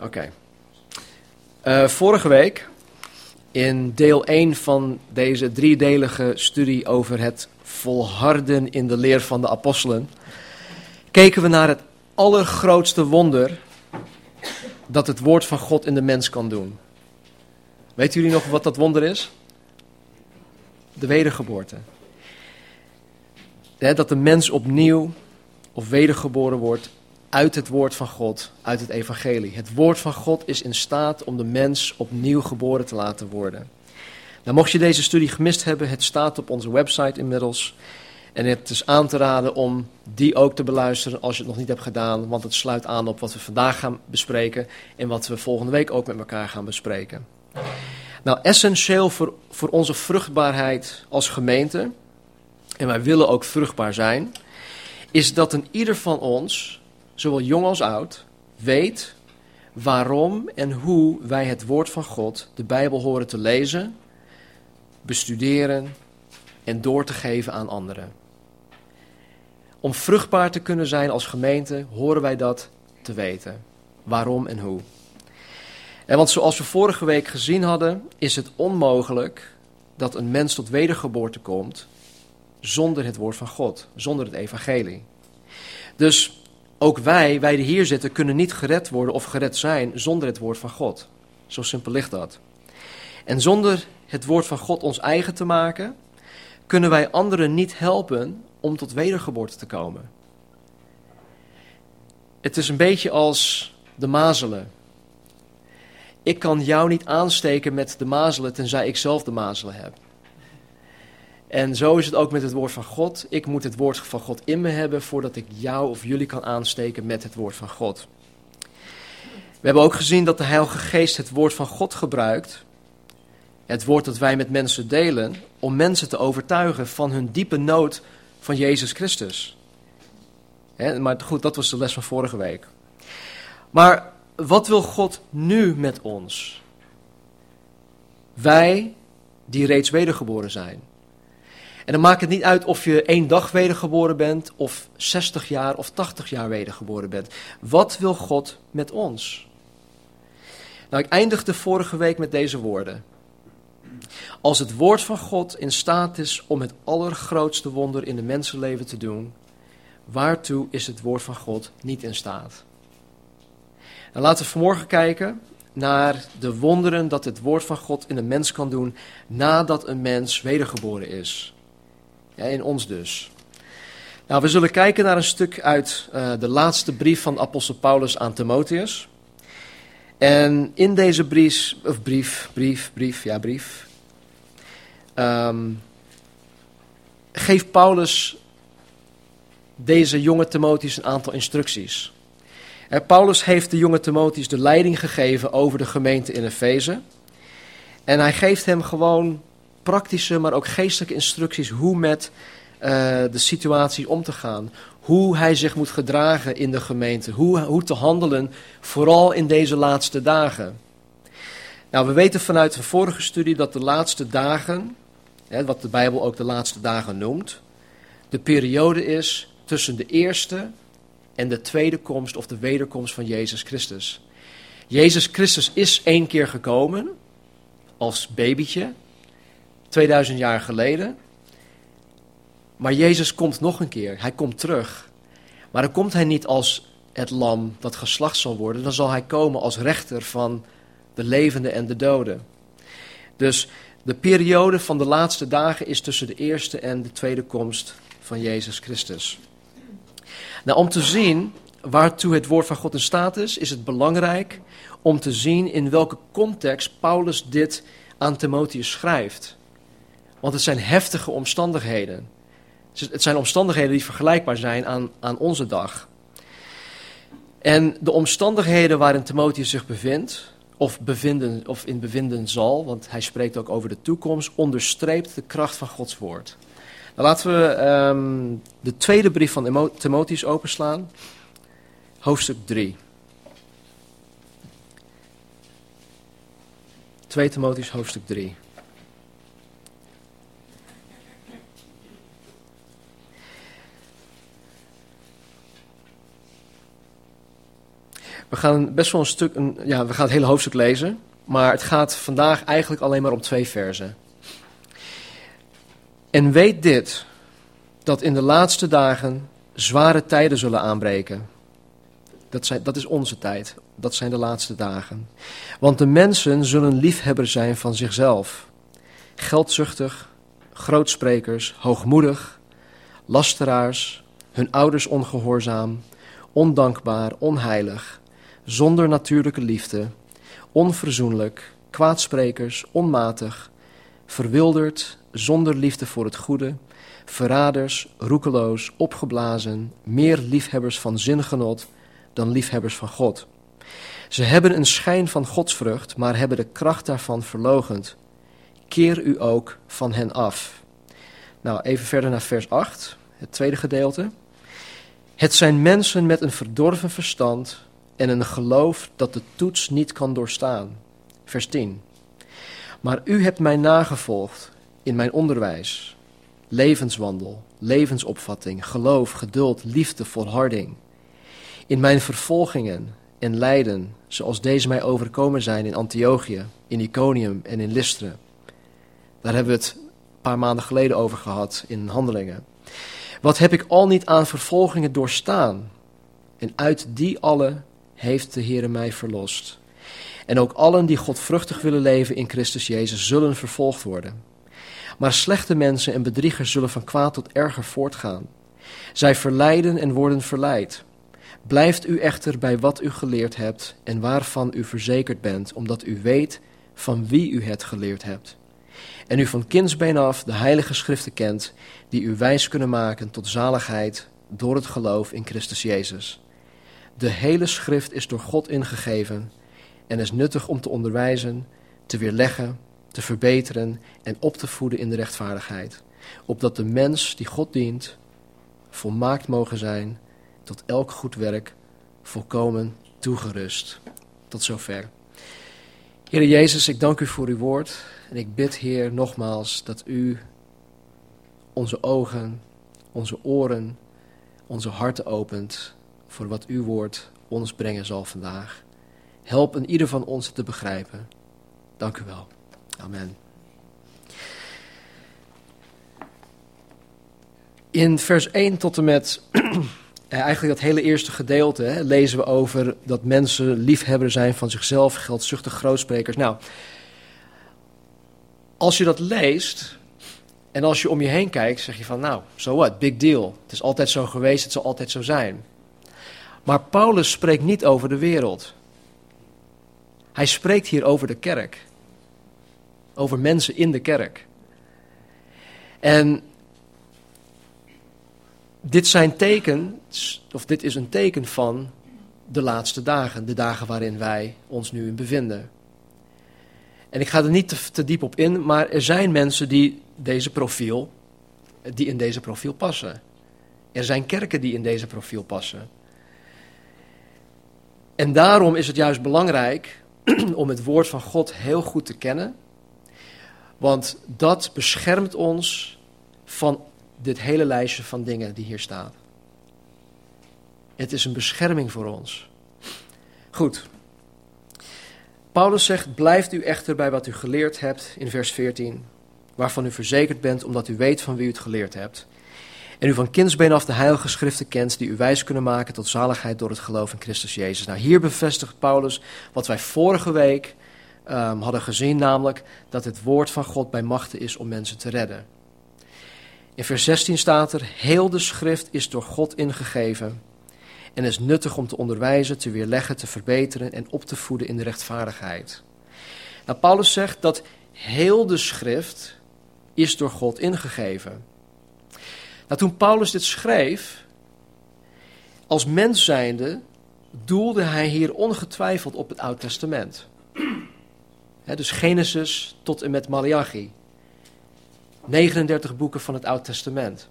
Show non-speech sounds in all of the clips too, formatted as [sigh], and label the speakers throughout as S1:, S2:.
S1: Oké. Eh, vorige week, in deel 1 van deze driedelige studie over het volharden in de leer van de apostelen, keken we naar het allergrootste wonder dat het woord van God in de mens kan doen. Weten jullie nog wat dat wonder is? De wedergeboorte. dat de mens opnieuw of wedergeboren wordt uit het woord van God, uit het evangelie. Het woord van God is in staat om de mens opnieuw geboren te laten worden. Nou, mocht je deze studie gemist hebben, het staat op onze website inmiddels. En het is aan te raden om die ook te beluisteren als je het nog niet hebt gedaan, want het sluit aan op wat we vandaag gaan bespreken en wat we volgende week ook met elkaar gaan bespreken. Nou, essentieel voor, voor onze vruchtbaarheid als gemeente, en wij willen ook vruchtbaar zijn, is dat een ieder van ons zowel jong als oud, weet waarom en hoe wij het woord van God, de Bijbel, horen te lezen, bestuderen en door te geven aan anderen. Om vruchtbaar te kunnen zijn als gemeente, horen wij dat te weten. Waarom en hoe. En want zoals we vorige week gezien hadden, is het onmogelijk dat een mens tot wedergeboorte komt zonder het woord van God, zonder het evangelie. Dus ook wij, wij die hier zitten, kunnen niet gered worden of gered zijn zonder het woord van God. Zo simpel ligt dat. En zonder het woord van God ons eigen te maken, kunnen wij anderen niet helpen om tot wedergeboorte te komen. Het is een beetje als de mazelen. Ik kan jou niet aansteken met de mazelen tenzij ik zelf de mazelen heb. En zo is het ook met het woord van God. Ik moet het woord van God in me hebben voordat ik jou of jullie kan aansteken met het woord van God. We hebben ook gezien dat de Heilige Geest het woord van God gebruikt, het woord dat wij met mensen delen, om mensen te overtuigen van hun diepe nood van Jezus Christus. maar goed, dat was de les van vorige week. Maar wat wil God nu met ons? Wij die reeds wedergeboren zijn. En dan maakt het niet uit of je één dag wedergeboren bent, of 60 jaar of 80 jaar wedergeboren bent. Wat wil God met ons? Nou, ik eindigde vorige week met deze woorden. Als het woord van God in staat is om het allergrootste wonder in de mensenleven te doen, waartoe is het woord van God niet in staat? Dan laten we vanmorgen kijken naar de wonderen dat het woord van God in een mens kan doen nadat een mens wedergeboren is. Ja, in ons dus. Nou, we zullen kijken naar een stuk uit uh, de laatste brief van apostel Paulus aan Timotheus. En in deze brief, of brief, brief, brief, ja brief, um, geeft Paulus deze jonge Timotheus een aantal instructies. En Paulus heeft de jonge Timotheus de leiding gegeven over de gemeente in Efeze. En hij geeft hem gewoon praktische, maar ook geestelijke instructies hoe met uh, de situatie om te gaan. Hoe hij zich moet gedragen in de gemeente. Hoe, hoe te handelen, vooral in deze laatste dagen. Nou, we weten vanuit de vorige studie dat de laatste dagen, hè, wat de Bijbel ook de laatste dagen noemt, de periode is tussen de eerste en de tweede komst of de wederkomst van Jezus Christus. Jezus Christus is één keer gekomen als babytje, 2000 jaar geleden. Maar Jezus komt nog een keer. Hij komt terug. Maar dan komt hij niet als het lam dat geslacht zal worden. Dan zal hij komen als rechter van de levenden en de doden. Dus de periode van de laatste dagen is tussen de eerste en de tweede komst van Jezus Christus. Nou, om te zien waartoe het woord van God in staat is, is het belangrijk om te zien in welke context Paulus dit aan Timotheus schrijft. Want het zijn heftige omstandigheden. Het zijn omstandigheden die vergelijkbaar zijn aan, aan onze dag. En de omstandigheden waarin Timotheus zich bevindt, of, bevinden, of in bevinden zal, want hij spreekt ook over de toekomst, onderstreept de kracht van Gods woord. Nou, laten we um, de tweede brief van Timotheus openslaan, hoofdstuk 3. 2 Timotheus hoofdstuk 3. We gaan best wel een stuk, een, ja, we gaan het hele hoofdstuk lezen. Maar het gaat vandaag eigenlijk alleen maar om twee versen. En weet dit, dat in de laatste dagen zware tijden zullen aanbreken. Dat, zijn, dat is onze tijd. Dat zijn de laatste dagen. Want de mensen zullen liefhebber zijn van zichzelf. Geldzuchtig, grootsprekers, hoogmoedig, lasteraars, hun ouders ongehoorzaam, ondankbaar, onheilig, zonder natuurlijke liefde, onverzoenlijk, kwaadsprekers, onmatig, verwilderd, zonder liefde voor het goede, verraders, roekeloos, opgeblazen, meer liefhebbers van zingenot dan liefhebbers van God. Ze hebben een schijn van godsvrucht, maar hebben de kracht daarvan verlogend. Keer u ook van hen af. Nou, even verder naar vers 8, het tweede gedeelte. Het zijn mensen met een verdorven verstand en een geloof dat de toets niet kan doorstaan. Vers 10. Maar u hebt mij nagevolgd in mijn onderwijs, levenswandel, levensopvatting, geloof, geduld, liefde, volharding. In mijn vervolgingen en lijden, zoals deze mij overkomen zijn in Antiochië, in Iconium en in Lystra. Daar hebben we het een paar maanden geleden over gehad in Handelingen. Wat heb ik al niet aan vervolgingen doorstaan? En uit die alle heeft de Heer mij verlost. En ook allen die godvruchtig willen leven in Christus Jezus zullen vervolgd worden. Maar slechte mensen en bedriegers zullen van kwaad tot erger voortgaan. Zij verleiden en worden verleid. Blijft u echter bij wat u geleerd hebt en waarvan u verzekerd bent, omdat u weet van wie u het geleerd hebt. En u van kindsbeen af de heilige schriften kent, die u wijs kunnen maken tot zaligheid door het geloof in Christus Jezus. De hele schrift is door God ingegeven en is nuttig om te onderwijzen, te weerleggen, te verbeteren en op te voeden in de rechtvaardigheid, opdat de mens die God dient volmaakt mogen zijn tot elk goed werk volkomen toegerust. Tot zover. Heer Jezus, ik dank u voor uw woord en ik bid, Heer, nogmaals dat u onze ogen, onze oren, onze harten opent voor wat uw woord ons brengen zal vandaag. Help een ieder van ons te begrijpen. Dank u wel. Amen. In vers 1 tot en met [clears throat] eigenlijk dat hele eerste gedeelte lezen we over dat mensen liefhebber zijn van zichzelf, geldzuchtig grootsprekers. Nou, als je dat leest en als je om je heen kijkt, zeg je van nou, so what, big deal. Het is altijd zo geweest, het zal altijd zo zijn. Maar Paulus spreekt niet over de wereld. Hij spreekt hier over de kerk. Over mensen in de kerk. En dit zijn tekens, of dit is een teken van de laatste dagen, de dagen waarin wij ons nu in bevinden. En ik ga er niet te, te, diep op in, maar er zijn mensen die deze profiel, die in deze profiel passen. Er zijn kerken die in deze profiel passen. En daarom is het juist belangrijk [clears throat] om het woord van God heel goed te kennen. Want dat beschermt ons van dit hele lijstje van dingen die hier staat. Het is een bescherming voor ons. Goed. Paulus zegt: Blijft u echter bij wat u geleerd hebt in vers 14, waarvan u verzekerd bent omdat u weet van wie u het geleerd hebt. En u van kindsbeen af de heilige schriften kent die u wijs kunnen maken tot zaligheid door het geloof in Christus Jezus. Nou, hier bevestigt Paulus wat wij vorige week um, hadden gezien, namelijk dat het woord van God bij machten is om mensen te redden. In vers 16 staat er: Heel de schrift is door God ingegeven en is nuttig om te onderwijzen, te weerleggen, te verbeteren en op te voeden in de rechtvaardigheid. Nou, Paulus zegt dat heel de schrift is door God ingegeven. Nou, toen Paulus dit schreef, als mens zijnde, doelde hij hier ongetwijfeld op het Oud Testament. dus Genesis tot en met Malachi. 39 boeken van het Oud Testament.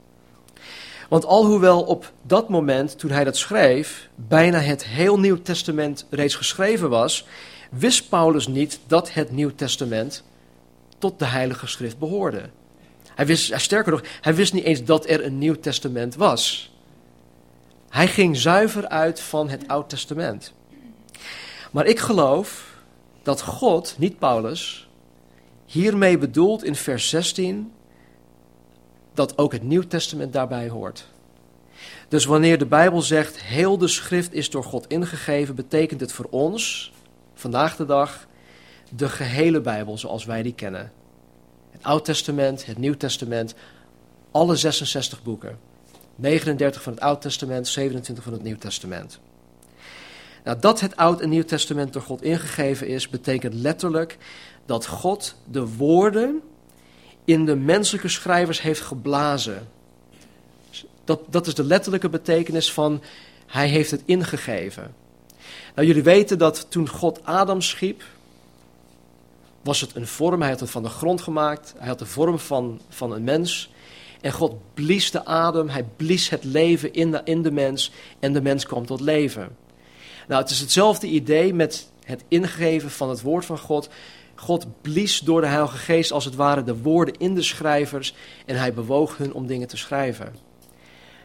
S1: Want alhoewel op dat moment, toen hij dat schreef, bijna het heel Nieuw Testament reeds geschreven was, wist Paulus niet dat het Nieuw Testament tot de Heilige Schrift behoorde. Hij wist, sterker nog, hij wist niet eens dat er een Nieuw Testament was. Hij ging zuiver uit van het Oud Testament. Maar ik geloof dat God, niet Paulus, hiermee bedoelt in vers 16 dat ook het Nieuw Testament daarbij hoort. Dus wanneer de Bijbel zegt heel de schrift is door God ingegeven, betekent het voor ons, vandaag de dag, de gehele Bijbel zoals wij die kennen. Oud Testament, het Nieuw Testament, alle 66 boeken. 39 van het Oud Testament, 27 van het Nieuw Testament. Nou, dat het Oud en Nieuw Testament door God ingegeven is, betekent letterlijk dat God de woorden in de menselijke schrijvers heeft geblazen. Dat, dat is de letterlijke betekenis van hij heeft het ingegeven. Nou, jullie weten dat toen God Adam schiep, was het een vorm. Hij had het van de grond gemaakt. Hij had de vorm van, van een mens. En God blies de adem, hij blies het leven in de, in de mens en de mens kwam tot leven. Nou, het is hetzelfde idee met het ingeven van het woord van God. God blies door de Heilige Geest als het ware de woorden in de schrijvers en hij bewoog hun om dingen te schrijven.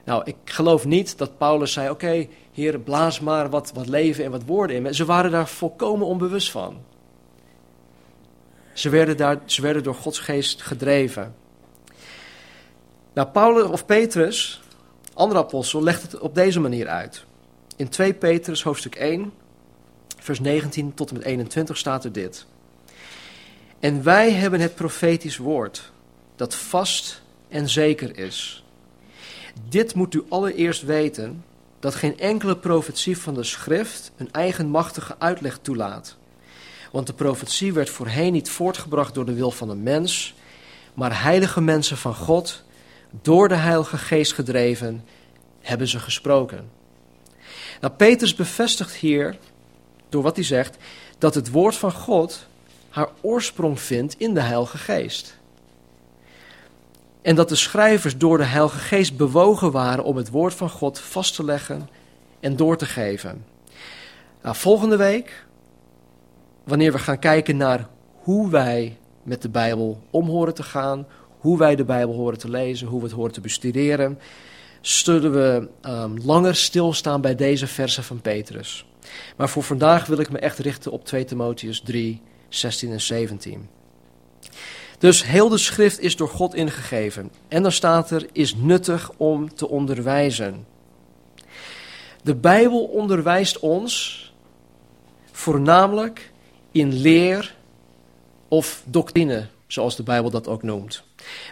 S1: Nou, ik geloof niet dat Paulus zei: Oké, Heer, blaas maar wat, wat leven en wat woorden in. Ze waren daar volkomen onbewust van. Ze werden, daar, ze werden door Gods geest gedreven. Nou, Paulus of Petrus, andere apostel, legt het op deze manier uit. In 2 Petrus hoofdstuk 1, vers 19 tot en met 21 staat er dit. En wij hebben het profetisch woord, dat vast en zeker is. Dit moet u allereerst weten, dat geen enkele profetie van de schrift een eigenmachtige uitleg toelaat. Want de profetie werd voorheen niet voortgebracht door de wil van een mens, maar heilige mensen van God, door de Heilige Geest gedreven, hebben ze gesproken. Nou, Petrus bevestigt hier, door wat hij zegt, dat het woord van God haar oorsprong vindt in de Heilige Geest. En dat de schrijvers door de Heilige Geest bewogen waren om het woord van God vast te leggen en door te geven. Nou, volgende week, wanneer we gaan kijken naar hoe wij met de Bijbel om horen te gaan, hoe wij de Bijbel horen te lezen, hoe we het horen te bestuderen, zullen we um, langer stilstaan bij deze versen van Petrus. Maar voor vandaag wil ik me echt richten op 2 Timotheus 3, 16 en 17. Dus heel de schrift is door God ingegeven. En dan staat er, is nuttig om te onderwijzen. De Bijbel onderwijst ons voornamelijk in leer of doctrine, zoals de Bijbel dat ook noemt.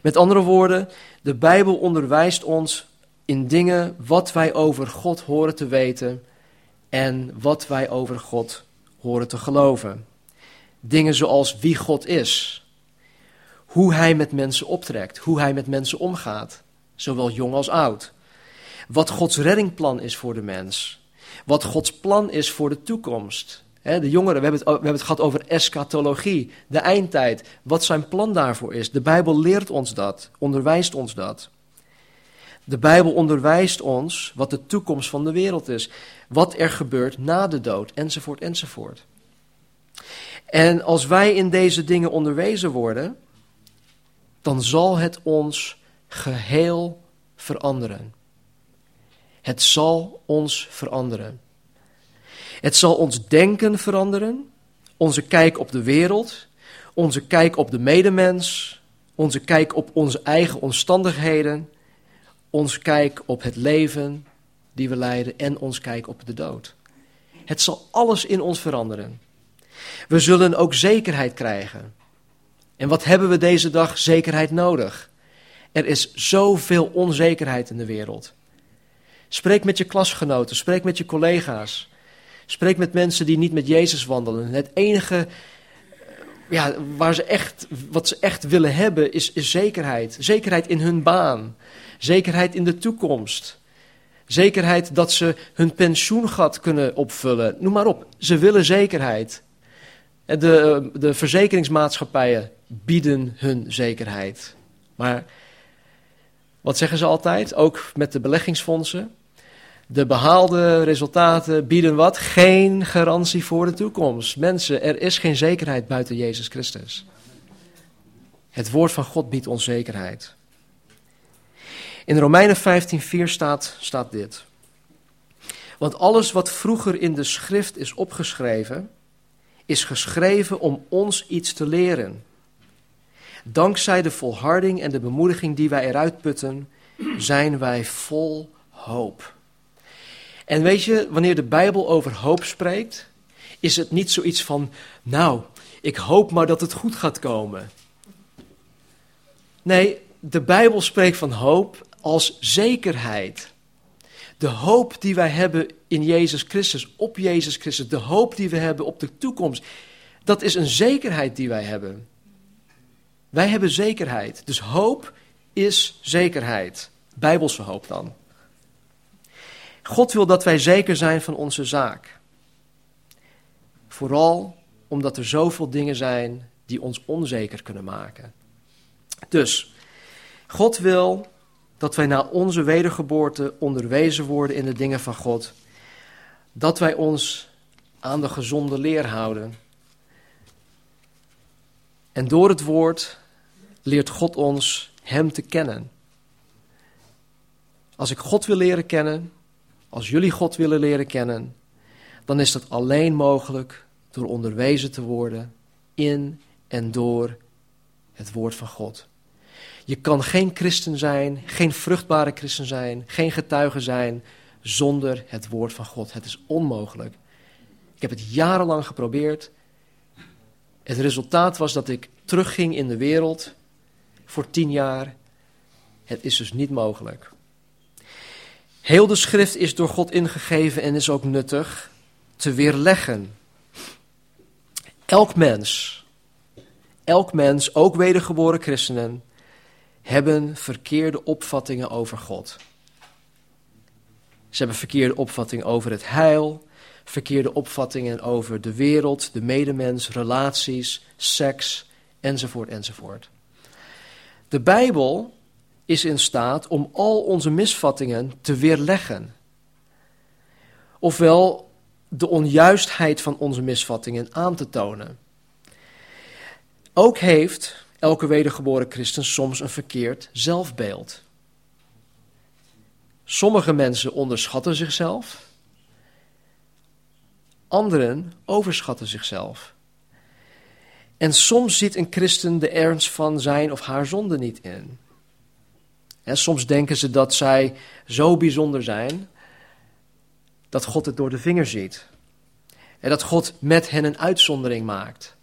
S1: Met andere woorden, de Bijbel onderwijst ons in dingen wat wij over God horen te weten en wat wij over God horen te geloven. Dingen zoals wie God is, hoe Hij met mensen optrekt, hoe Hij met mensen omgaat, zowel jong als oud. Wat Gods reddingplan is voor de mens, wat Gods plan is voor de toekomst. De jongeren, we hebben, het, we hebben het gehad over eschatologie, de eindtijd, wat zijn plan daarvoor is. De Bijbel leert ons dat, onderwijst ons dat. De Bijbel onderwijst ons wat de toekomst van de wereld is, wat er gebeurt na de dood, enzovoort, enzovoort. En als wij in deze dingen onderwezen worden, dan zal het ons geheel veranderen. Het zal ons veranderen. Het zal ons denken veranderen, onze kijk op de wereld, onze kijk op de medemens, onze kijk op onze eigen omstandigheden, ons kijk op het leven die we leiden en ons kijk op de dood. Het zal alles in ons veranderen. We zullen ook zekerheid krijgen. En wat hebben we deze dag zekerheid nodig? Er is zoveel onzekerheid in de wereld. Spreek met je klasgenoten, spreek met je collega's. Spreek met mensen die niet met Jezus wandelen. Het enige ja, waar ze echt, wat ze echt willen hebben is, zekerheid. Zekerheid in hun baan. Zekerheid in de toekomst. Zekerheid dat ze hun pensioengat kunnen opvullen. Noem maar op. Ze willen zekerheid. De, de verzekeringsmaatschappijen bieden hun zekerheid. Maar wat zeggen ze altijd? Ook met de beleggingsfondsen. De behaalde resultaten bieden wat? Geen garantie voor de toekomst. Mensen, er is geen zekerheid buiten Jezus Christus. Het woord van God biedt ons zekerheid. In Romeinen 15:4 staat, staat dit. Want alles wat vroeger in de schrift is opgeschreven, is geschreven om ons iets te leren. Dankzij de volharding en de bemoediging die wij eruit putten, zijn wij vol hoop. En weet je, wanneer de Bijbel over hoop spreekt, is het niet zoiets van, nou, ik hoop maar dat het goed gaat komen. Nee, de Bijbel spreekt van hoop als zekerheid. De hoop die wij hebben in Jezus Christus, op Jezus Christus, de hoop die we hebben op de toekomst, dat is een zekerheid die wij hebben. Wij hebben zekerheid. Dus hoop is zekerheid. Bijbelse hoop dan. God wil dat wij zeker zijn van onze zaak. Vooral omdat er zoveel dingen zijn die ons onzeker kunnen maken. Dus, God wil dat wij na onze wedergeboorte onderwezen worden in de dingen van God. Dat wij ons aan de gezonde leer houden. En door het woord leert God ons Hem te kennen. Als ik God wil leren kennen, als jullie God willen leren kennen, dan is dat alleen mogelijk door onderwezen te worden in en door het woord van God. Je kan geen christen zijn, geen vruchtbare christen zijn, geen getuige zijn zonder het woord van God. Het is onmogelijk. Ik heb het jarenlang geprobeerd. Het resultaat was dat ik terugging in de wereld voor tien jaar. Het is dus niet mogelijk. Heel de schrift is door God ingegeven en is ook nuttig te weerleggen. Elk mens, elk mens, ook wedergeboren christenen, hebben verkeerde opvattingen over God. Ze hebben verkeerde opvattingen over het heil, verkeerde opvattingen over de wereld, de medemens, relaties, seks, enzovoort, enzovoort. De Bijbel is in staat om al onze misvattingen te weerleggen. Ofwel de onjuistheid van onze misvattingen aan te tonen. Ook heeft elke wedergeboren christen soms een verkeerd zelfbeeld. Sommige mensen onderschatten zichzelf, anderen overschatten zichzelf. En soms ziet een christen de ernst van zijn of haar zonde niet in. Soms denken ze dat zij zo bijzonder zijn dat God het door de vinger ziet. En dat God met hen een uitzondering maakt.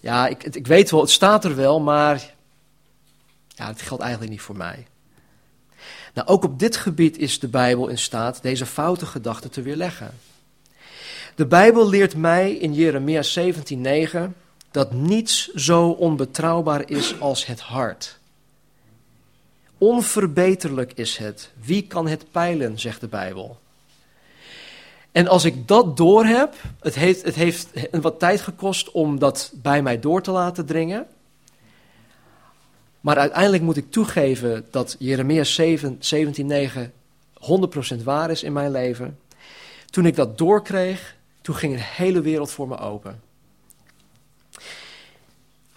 S1: Ja, ik, ik weet wel, het staat er wel, maar ja, het geldt eigenlijk niet voor mij. Nou, ook op dit gebied is de Bijbel in staat deze foute gedachten te weerleggen. De Bijbel leert mij in Jeremia 17:9 dat niets zo onbetrouwbaar is als het hart. Onverbeterlijk is het. Wie kan het peilen, zegt de Bijbel. En als ik dat doorheb, het heeft, het heeft wat tijd gekost om dat bij mij door te laten dringen. Maar uiteindelijk moet ik toegeven dat Jeremia 17:9 100% waar is in mijn leven. Toen ik dat doorkreeg, toen ging een hele wereld voor me open.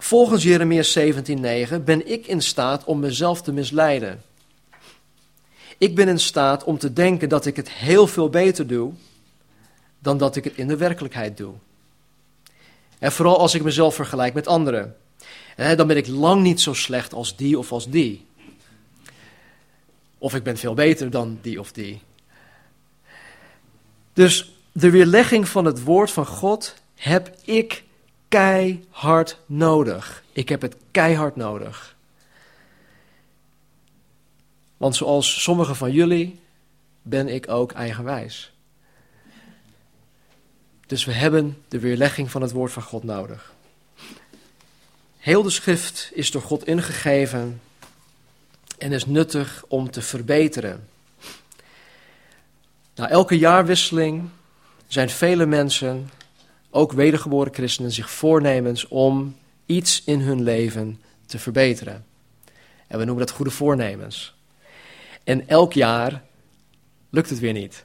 S1: Volgens Jeremia 17:9 ben ik in staat om mezelf te misleiden. Ik ben in staat om te denken dat ik het heel veel beter doe dan dat ik het in de werkelijkheid doe. En vooral als ik mezelf vergelijk met anderen. Dan ben ik lang niet zo slecht als die of als die. Of ik ben veel beter dan die of die. Dus de weerlegging van het woord van God heb ik keihard nodig. Ik heb het keihard nodig. Want zoals sommigen van jullie ben ik ook eigenwijs. Dus we hebben de weerlegging van het woord van God nodig. Heel de schrift is door God ingegeven en is nuttig om te verbeteren. Na elke jaarwisseling zijn vele mensen, ook wedergeboren christenen, zich voornemens om iets in hun leven te verbeteren. En we noemen dat goede voornemens. En elk jaar lukt het weer niet.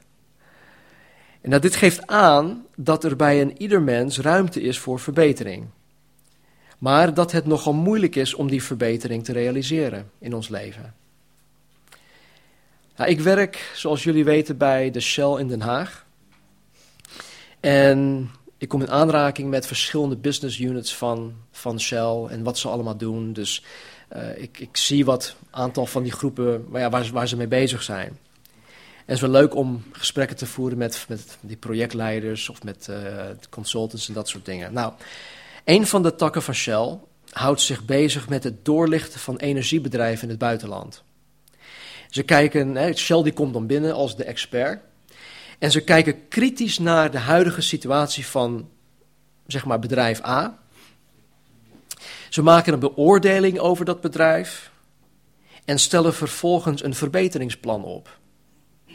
S1: En dat dit geeft aan dat er bij een ieder mens ruimte is voor verbetering. Maar dat het nogal moeilijk is om die verbetering te realiseren in ons leven. Nou, ik werk, zoals jullie weten, bij de Shell in Den Haag. En ik kom in aanraking met verschillende business units van, van Shell en wat ze allemaal doen. Dus uh, ik, ik zie wat aantal van die groepen ja, waar, waar ze mee bezig zijn. En het is wel leuk om gesprekken te voeren met, met die projectleiders of met uh, consultants en dat soort dingen. Nou, een van de takken van Shell houdt zich bezig met het doorlichten van energiebedrijven in het buitenland. Ze kijken, hè, Shell die komt dan binnen als de expert. En ze kijken kritisch naar de huidige situatie van, zeg maar, bedrijf A. Ze maken een beoordeling over dat bedrijf en stellen vervolgens een verbeteringsplan op.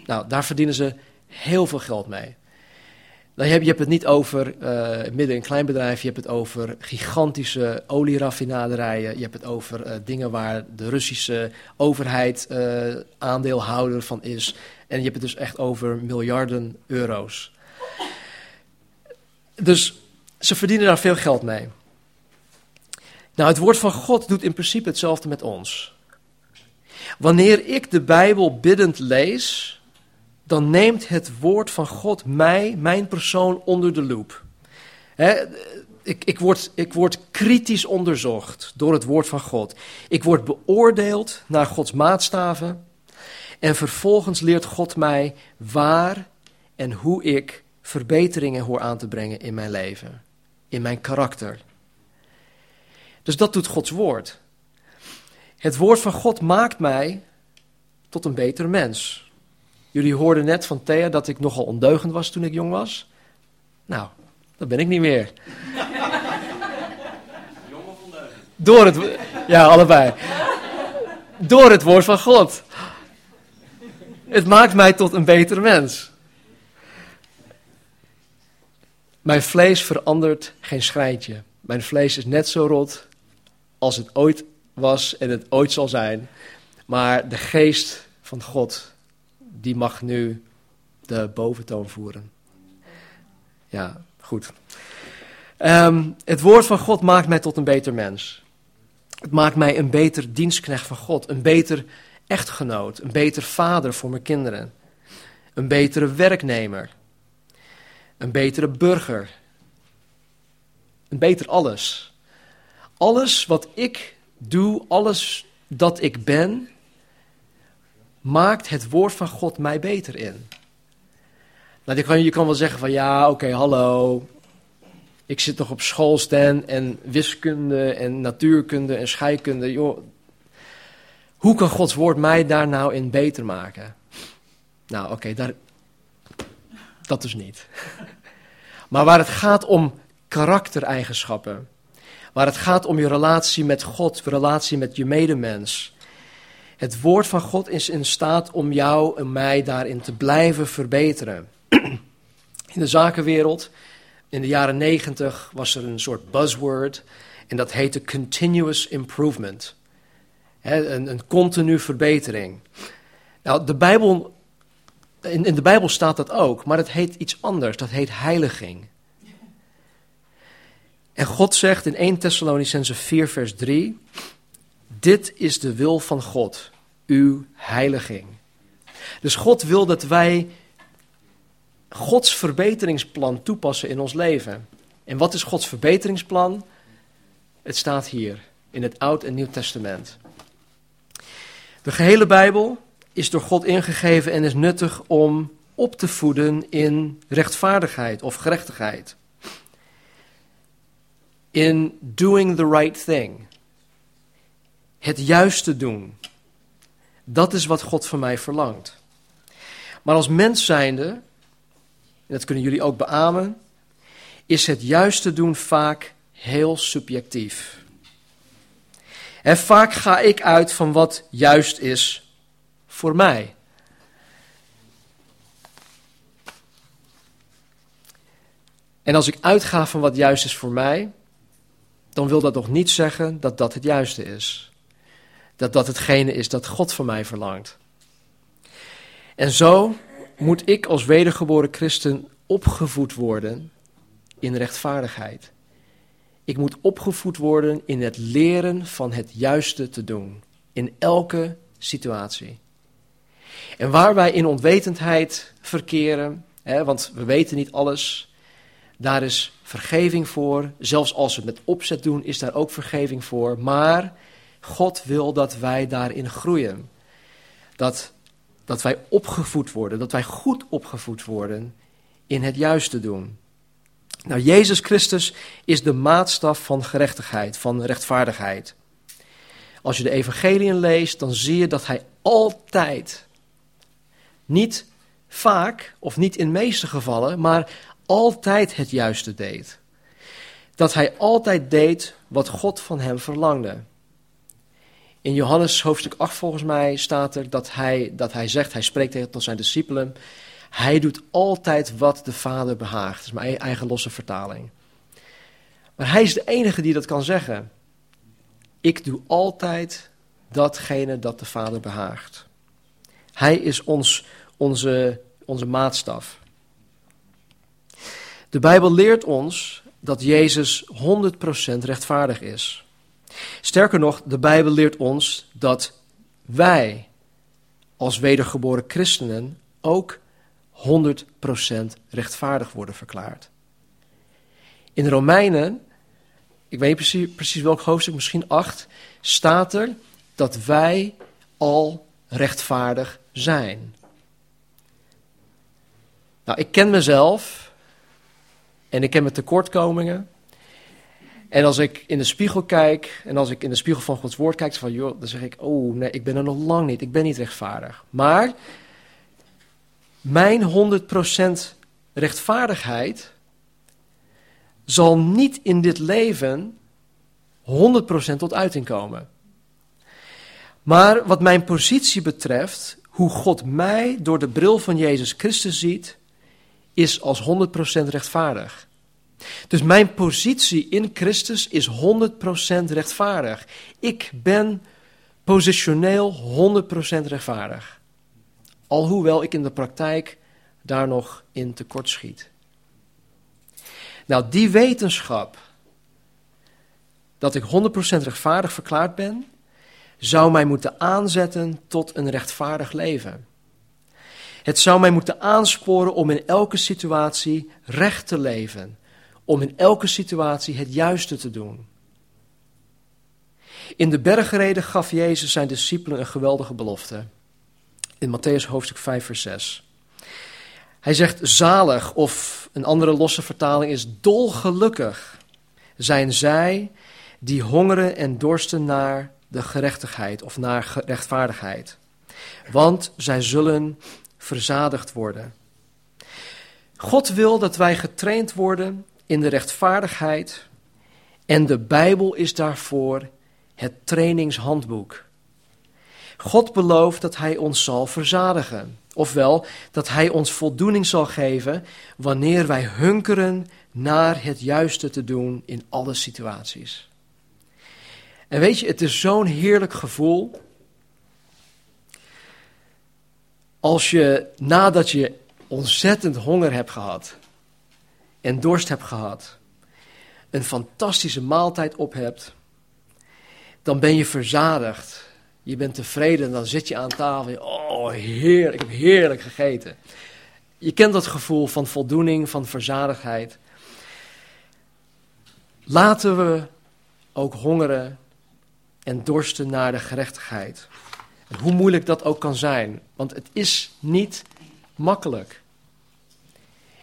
S1: Nou, daar verdienen ze heel veel geld mee. Heb, je hebt het niet over uh, midden- en kleinbedrijf, je hebt het over gigantische olieraffinaderijen, je hebt het over uh, dingen waar de Russische overheid uh, aandeelhouder van is. En je hebt het dus echt over miljarden euro's. Dus ze verdienen daar veel geld mee. Nou, het woord van God doet in principe hetzelfde met ons. Wanneer ik de Bijbel biddend lees, dan neemt het woord van God mij, mijn persoon, onder de loep. ik, ik, word, ik word kritisch onderzocht door het woord van God. Ik word beoordeeld naar Gods maatstaven. En vervolgens leert God mij waar en hoe ik verbeteringen hoor aan te brengen in mijn leven, in mijn karakter. Dus dat doet Gods woord. Het woord van God maakt mij tot een beter mens. Jullie hoorden net van Thea dat ik nogal ondeugend was toen ik jong was. Nou, dat ben ik niet meer.
S2: Jong of ondeugend?
S1: Door het, ja, allebei. Door het woord van God. Het maakt mij tot een betere mens. Mijn vlees verandert geen schrijntje. Mijn vlees is net zo rot als het ooit was en het ooit zal zijn. Maar de geest van God die mag nu de boventoon voeren. Ja, goed. Um, het woord van God maakt mij tot een beter mens. Het maakt mij een beter dienstknecht van God, een beter echtgenoot, een beter vader voor mijn kinderen, een betere werknemer, een betere burger, een beter alles. Alles wat ik doe, alles dat ik ben, maakt het woord van God mij beter in? Nou, je kan, je kan wel zeggen van ja, oké, hallo. Ik zit toch op schoolsten en wiskunde en natuurkunde en scheikunde. Joh, hoe kan Gods woord mij daar nou in beter maken? Nou, oké, daar dat dus niet. [laughs] Maar waar het gaat om karaktereigenschappen, waar het gaat om je relatie met God, relatie met je medemens, het woord van God is in staat om jou en mij daarin te blijven verbeteren. [clears throat] In de zakenwereld, in de jaren negentig, was er een soort buzzword en dat heette continuous improvement. een, een continu verbetering. Nou, de Bijbel, in, de Bijbel staat dat ook, maar het heet iets anders. Dat heet heiliging. En God zegt in 1 Thessalonicense 4, vers 3: dit is de wil van God, uw heiliging. Dus God wil dat wij Gods verbeteringsplan toepassen in ons leven. En wat is Gods verbeteringsplan? Het staat hier in het Oud en Nieuw Testament. De gehele Bijbel is door God ingegeven en is nuttig om op te voeden in rechtvaardigheid of gerechtigheid. In doing the right thing het juiste doen. Dat is wat God van mij verlangt. Maar als mens zijnde, en dat kunnen jullie ook beamen, is het juiste doen vaak heel subjectief. En vaak ga ik uit van wat juist is voor mij. En als ik uitga van wat juist is voor mij, dan wil dat nog niet zeggen dat dat het juiste is dat dat hetgene is dat God van mij verlangt. En zo moet ik als wedergeboren christen opgevoed worden in rechtvaardigheid. Ik moet opgevoed worden in het leren van het juiste te doen, in elke situatie. En waar wij in onwetendheid verkeren, hè, want we weten niet alles, daar is vergeving voor. Zelfs als we het met opzet doen, is daar ook vergeving voor. Maar God wil dat wij daarin groeien. Dat, dat wij opgevoed worden, dat wij goed opgevoed worden in het juiste doen. Nou, Jezus Christus is de maatstaf van gerechtigheid, van rechtvaardigheid. Als je de evangeliën leest, dan zie je dat hij altijd, niet vaak of niet in meeste gevallen, maar altijd het juiste deed. Dat hij altijd deed wat God van hem verlangde. In Johannes hoofdstuk 8 volgens mij staat er dat hij, dat hij zegt, hij spreekt tegen tot zijn discipelen, hij doet altijd wat de Vader behaagt. Dat is mijn eigen losse vertaling. Maar hij is de enige die dat kan zeggen. Ik doe altijd datgene dat de Vader behaagt. Hij is ons, onze, onze maatstaf. De Bijbel leert ons dat Jezus 100% rechtvaardig is. Sterker nog, de Bijbel leert ons dat wij als wedergeboren christenen ook 100% rechtvaardig worden verklaard. In Romeinen, ik weet niet precies, precies welk hoofdstuk, misschien 8, staat er dat wij al rechtvaardig zijn. Nou, ik ken mezelf en ik ken mijn tekortkomingen. En als ik in de spiegel kijk en als ik in de spiegel van Gods woord kijk, van, joh, dan zeg ik, oh nee, ik ben er nog lang niet, ik ben niet rechtvaardig. Maar mijn 100% rechtvaardigheid zal niet in dit leven 100% tot uiting komen. Maar wat mijn positie betreft, hoe God mij door de bril van Jezus Christus ziet, is als 100% rechtvaardig. Dus mijn positie in Christus is 100% rechtvaardig. Ik ben positioneel 100% rechtvaardig. Alhoewel ik in de praktijk daar nog in tekort schiet. Nou, die wetenschap dat ik 100% rechtvaardig verklaard ben, zou mij moeten aanzetten tot een rechtvaardig leven. Het zou mij moeten aansporen om in elke situatie recht te leven, om in elke situatie het juiste te doen. In de bergreden gaf Jezus zijn discipelen een geweldige belofte in Matthäus hoofdstuk 5, vers 6. Hij zegt zalig, of een andere losse vertaling is dolgelukkig zijn zij die hongeren en dorsten naar de gerechtigheid of naar rechtvaardigheid. Want zij zullen verzadigd worden. God wil dat wij getraind worden in de rechtvaardigheid en de Bijbel is daarvoor het trainingshandboek. God belooft dat Hij ons zal verzadigen. Ofwel, dat Hij ons voldoening zal geven wanneer wij hunkeren naar het juiste te doen in alle situaties. En weet je, het is zo'n heerlijk gevoel als je nadat je ontzettend honger hebt gehad en dorst hebt gehad, een fantastische maaltijd op hebt, dan ben je verzadigd je bent tevreden, dan zit je aan tafel. Oh, heerlijk, ik heb heerlijk gegeten. Je kent dat gevoel van voldoening, van verzadigdheid. Laten we ook hongeren en dorsten naar de gerechtigheid. Hoe moeilijk dat ook kan zijn, want het is niet makkelijk.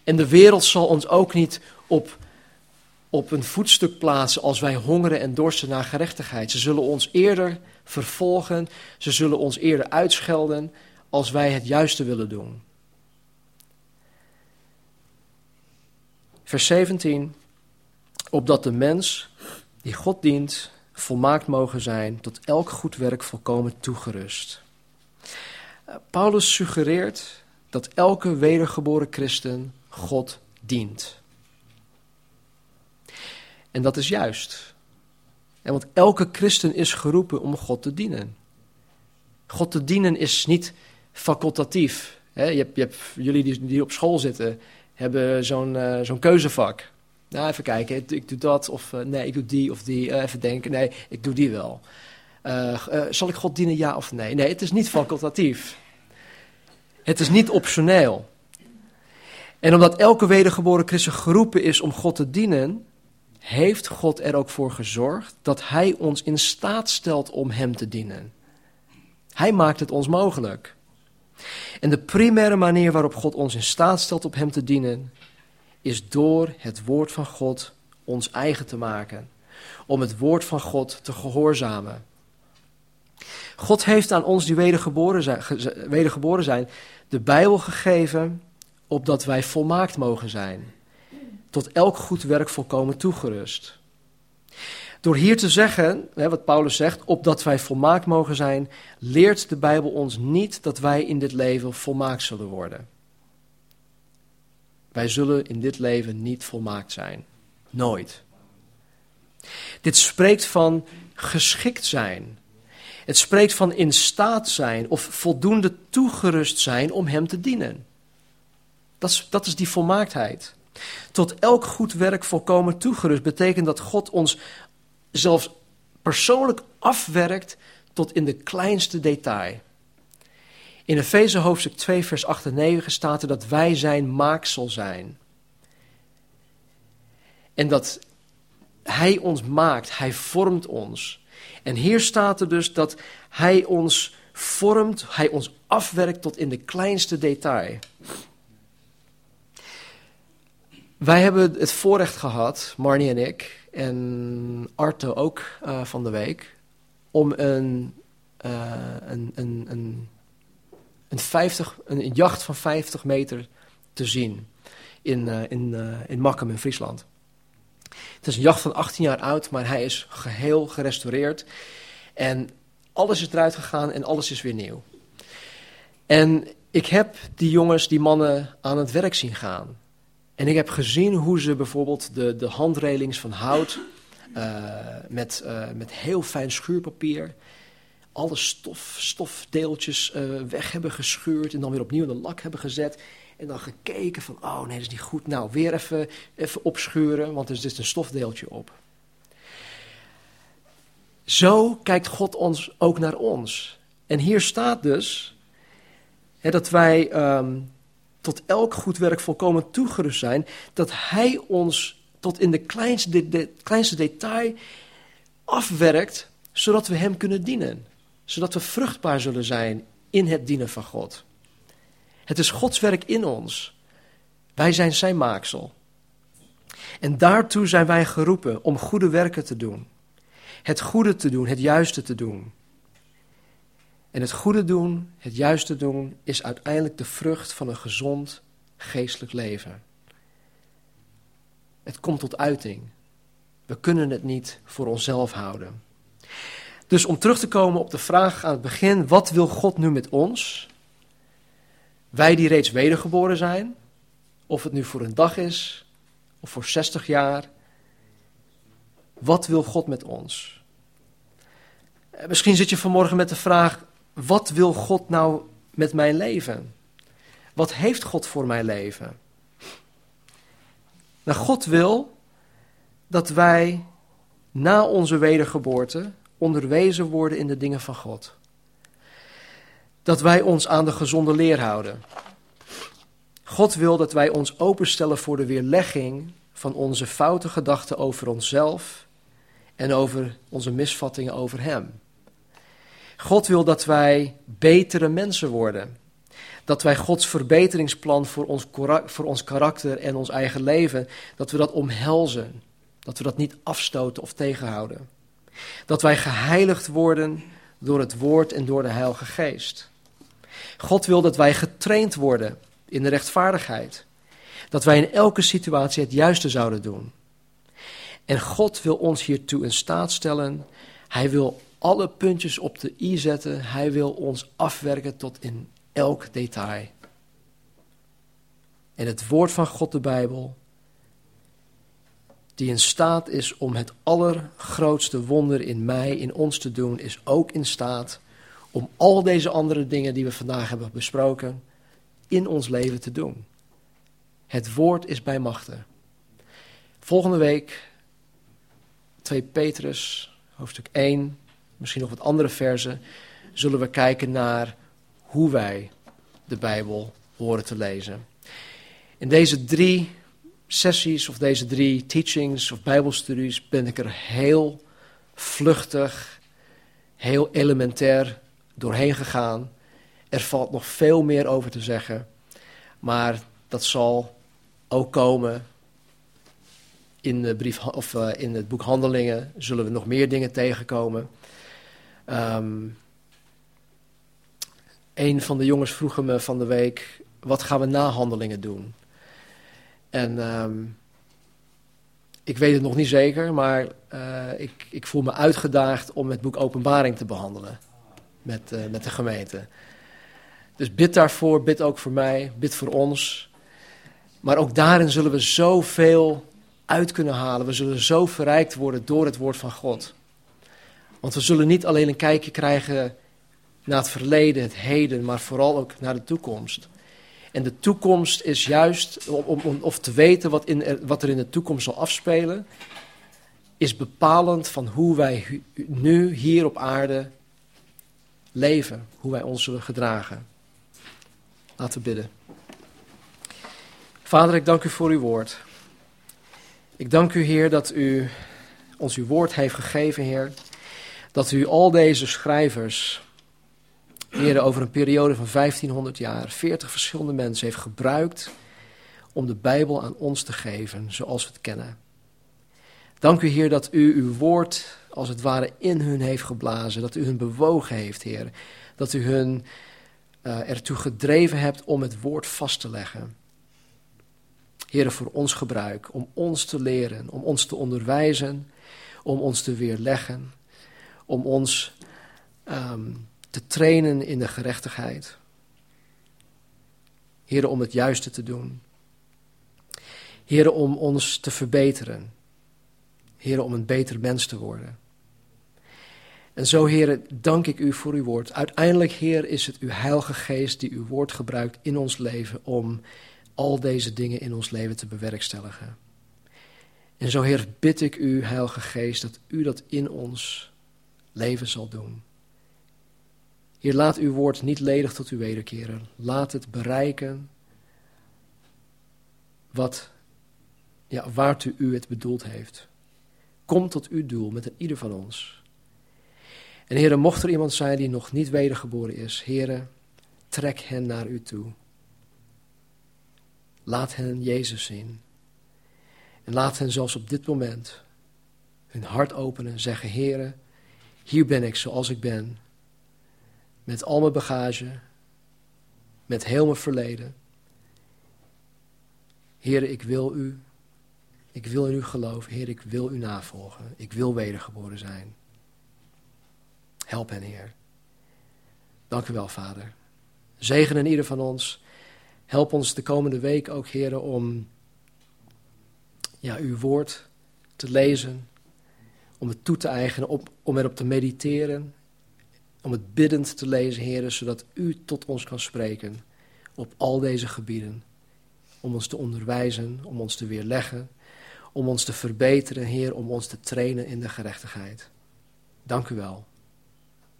S1: En de wereld zal ons ook niet op, op een voetstuk plaatsen als wij hongeren en dorsten naar gerechtigheid. Ze zullen ons eerder vervolgen. Ze zullen ons eerder uitschelden als wij het juiste willen doen. Vers 17. Opdat de mens die God dient volmaakt mogen zijn, tot elk goed werk volkomen toegerust. Paulus suggereert dat elke wedergeboren christen God dient. En dat is juist. En want elke christen is geroepen om God te dienen. God te dienen is niet facultatief. je hebt, je jullie die, op school zitten, hebben zo'n uh, zo'n keuzevak. Nou, even kijken, ik, doe dat of uh, nee, ik doe die of die. Uh, even denken, nee, ik doe die wel. zal ik God dienen, ja of nee? Nee, het is niet facultatief. Het is niet optioneel. En omdat elke wedergeboren christen geroepen is om God te dienen, heeft God er ook voor gezorgd dat Hij ons in staat stelt om Hem te dienen. Hij maakt het ons mogelijk. En de primaire manier waarop God ons in staat stelt op Hem te dienen, is door het woord van God ons eigen te maken. Om het woord van God te gehoorzamen. God heeft aan ons die wedergeboren zijn, wedergeboren zijn de Bijbel gegeven, opdat wij volmaakt mogen zijn. Tot elk goed werk volkomen toegerust. Door hier te zeggen, wat Paulus zegt, opdat wij volmaakt mogen zijn, leert de Bijbel ons niet dat wij in dit leven volmaakt zullen worden. Wij zullen in dit leven niet volmaakt zijn. Nooit. Dit spreekt van geschikt zijn. Het spreekt van in staat zijn of voldoende toegerust zijn om Hem te dienen. Dat is, die volmaaktheid. Tot elk goed werk volkomen toegerust betekent dat God ons zelfs persoonlijk afwerkt tot in de kleinste detail. In Efeze hoofdstuk 2, vers 8 en 9 staat er dat wij zijn maaksel zijn. En dat Hij ons maakt, Hij vormt ons. En hier staat er dus dat Hij ons vormt, Hij ons afwerkt tot in de kleinste detail. Wij hebben het voorrecht gehad, Marnie en ik, en Arto ook uh, van de week, om een, uh, een, een, een, een, 50, een, jacht van 50 meter te zien in, uh, in, in Makkum in Friesland. Het is een jacht van 18 jaar oud, maar hij is geheel gerestaureerd. En alles is eruit gegaan en alles is weer nieuw. En ik heb die jongens, die mannen aan het werk zien gaan. En ik heb gezien hoe ze bijvoorbeeld de, de handrelings van hout uh, met, uh, met heel fijn schuurpapier alle stof, stofdeeltjes uh, weg hebben geschuurd en dan weer opnieuw in de lak hebben gezet. En dan gekeken van, oh nee, dat is niet goed. Nou, weer even, even opschuren, want er zit een stofdeeltje op. Zo kijkt God ons ook naar ons. En hier staat dus hè, dat wij um, tot elk goed werk volkomen toegerust zijn, dat Hij ons tot in de kleinste, de, de kleinste detail afwerkt, zodat we Hem kunnen dienen. Zodat we vruchtbaar zullen zijn in het dienen van God. Het is Gods werk in ons. Wij zijn Zijn maaksel. En daartoe zijn wij geroepen om goede werken te doen. Het goede te doen, het juiste te doen. En het goede doen, het juiste doen, is uiteindelijk de vrucht van een gezond geestelijk leven. Het komt tot uiting. We kunnen het niet voor onszelf houden. Dus om terug te komen op de vraag aan het begin: wat wil God nu met ons? Wij die reeds wedergeboren zijn, of het nu voor een dag is of voor 60 jaar. Wat wil God met ons? Eh, misschien zit je vanmorgen met de vraag: wat wil God nou met mijn leven? Wat heeft God voor mijn leven? Nou, God wil dat wij na onze wedergeboorte onderwezen worden in de dingen van God. Dat wij ons aan de gezonde leer houden. God wil dat wij ons openstellen voor de weerlegging van onze foute gedachten over onszelf en over onze misvattingen over Hem. God wil dat wij betere mensen worden. Dat wij Gods verbeteringsplan voor ons, voor ons karakter en ons eigen leven, dat we dat omhelzen. Dat we dat niet afstoten of tegenhouden. Dat wij geheiligd worden door het woord en door de Heilige Geest. God wil dat wij getraind worden in de rechtvaardigheid. Dat wij in elke situatie het juiste zouden doen. En God wil ons hiertoe in staat stellen. Hij wil alle puntjes op de i zetten. Hij wil ons afwerken tot in elk detail. En het woord van God, de Bijbel, die in staat is om het allergrootste wonder in mij, in ons te doen, is ook in staat om al deze andere dingen die we vandaag hebben besproken in ons leven te doen. Het woord is bij machten. Volgende week 2 Petrus, hoofdstuk 1, misschien nog wat andere versen, zullen we kijken naar hoe wij de Bijbel horen te lezen. In deze drie sessies of deze drie teachings of Bijbelstudies ben ik er heel vluchtig, heel elementair doorheen gegaan. Er valt nog veel meer over te zeggen, maar dat zal ook komen in, de brief, of, uh, in het boek Handelingen. Zullen we nog meer dingen tegenkomen. Um, een van de jongens vroeg me van de week: wat gaan we na handelingen doen? En um, ik weet het nog niet zeker, maar uh, ik, ik, voel me uitgedaagd om het boek Openbaring te behandelen met, uh, met de gemeente. Dus bid daarvoor, bid ook voor mij, bid voor ons. Maar ook daarin zullen we zoveel uit kunnen halen. We zullen zo verrijkt worden door het woord van God. Want we zullen niet alleen een kijkje krijgen naar het verleden, het heden, maar vooral ook naar de toekomst. En de toekomst is juist, om, of te weten wat, in, wat er in de toekomst zal afspelen, is bepalend van hoe wij nu hier op aarde leven, hoe wij ons zullen gedragen. Laten we bidden. Vader, ik dank u voor uw woord. Ik dank u, Heer, dat u ons uw woord heeft gegeven, Heer. Dat u al deze schrijvers, Heer, over een periode van 1500 jaar, 40 verschillende mensen heeft gebruikt om de Bijbel aan ons te geven, zoals we het kennen. Dank u, Heer, dat u uw woord als het ware in hun heeft geblazen, dat u hun bewogen heeft, Heer. Dat u hun uh, ertoe gedreven hebt om het woord vast te leggen. Heer, voor ons gebruik, om ons te leren, om ons te onderwijzen, om ons te weerleggen, om ons um, te trainen in de gerechtigheid. Heer, om het juiste te doen. Heer, om ons te verbeteren. Heer, om een beter mens te worden. En zo, Heer, dank ik u voor uw woord. Uiteindelijk, Heer, is het uw Heilige Geest die uw woord gebruikt in ons leven om al deze dingen in ons leven te bewerkstelligen. En zo, Heer, bid ik u, Heilige Geest, dat u dat in ons leven zal doen. Heer, laat uw woord niet ledig tot u wederkeren. Laat het bereiken wat, ja, waartoe u het bedoeld heeft. Kom tot uw doel met ieder van ons. En Heer, mocht er iemand zijn die nog niet wedergeboren is, Heer, trek hen naar u toe. Laat hen Jezus zien. En laat hen zelfs op dit moment hun hart openen en zeggen: Heere, hier ben ik zoals ik ben. Met al mijn bagage, met heel mijn verleden. Heere, ik wil u. Ik wil in u geloven. Heer, ik wil u navolgen. Ik wil wedergeboren zijn. Help hen, Heer. Dank u wel, Vader. Zegen in ieder van ons. Help ons de komende week ook, heren, om ja, uw woord te lezen, om het toe te eigenen, om erop te mediteren, om het biddend te lezen, heren, zodat u tot ons kan spreken op al deze gebieden. Om ons te onderwijzen, om ons te weerleggen, om ons te verbeteren, Heer, om ons te trainen in de gerechtigheid. Dank u wel.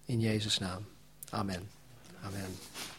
S1: In Jezus' naam. Amen. Amen.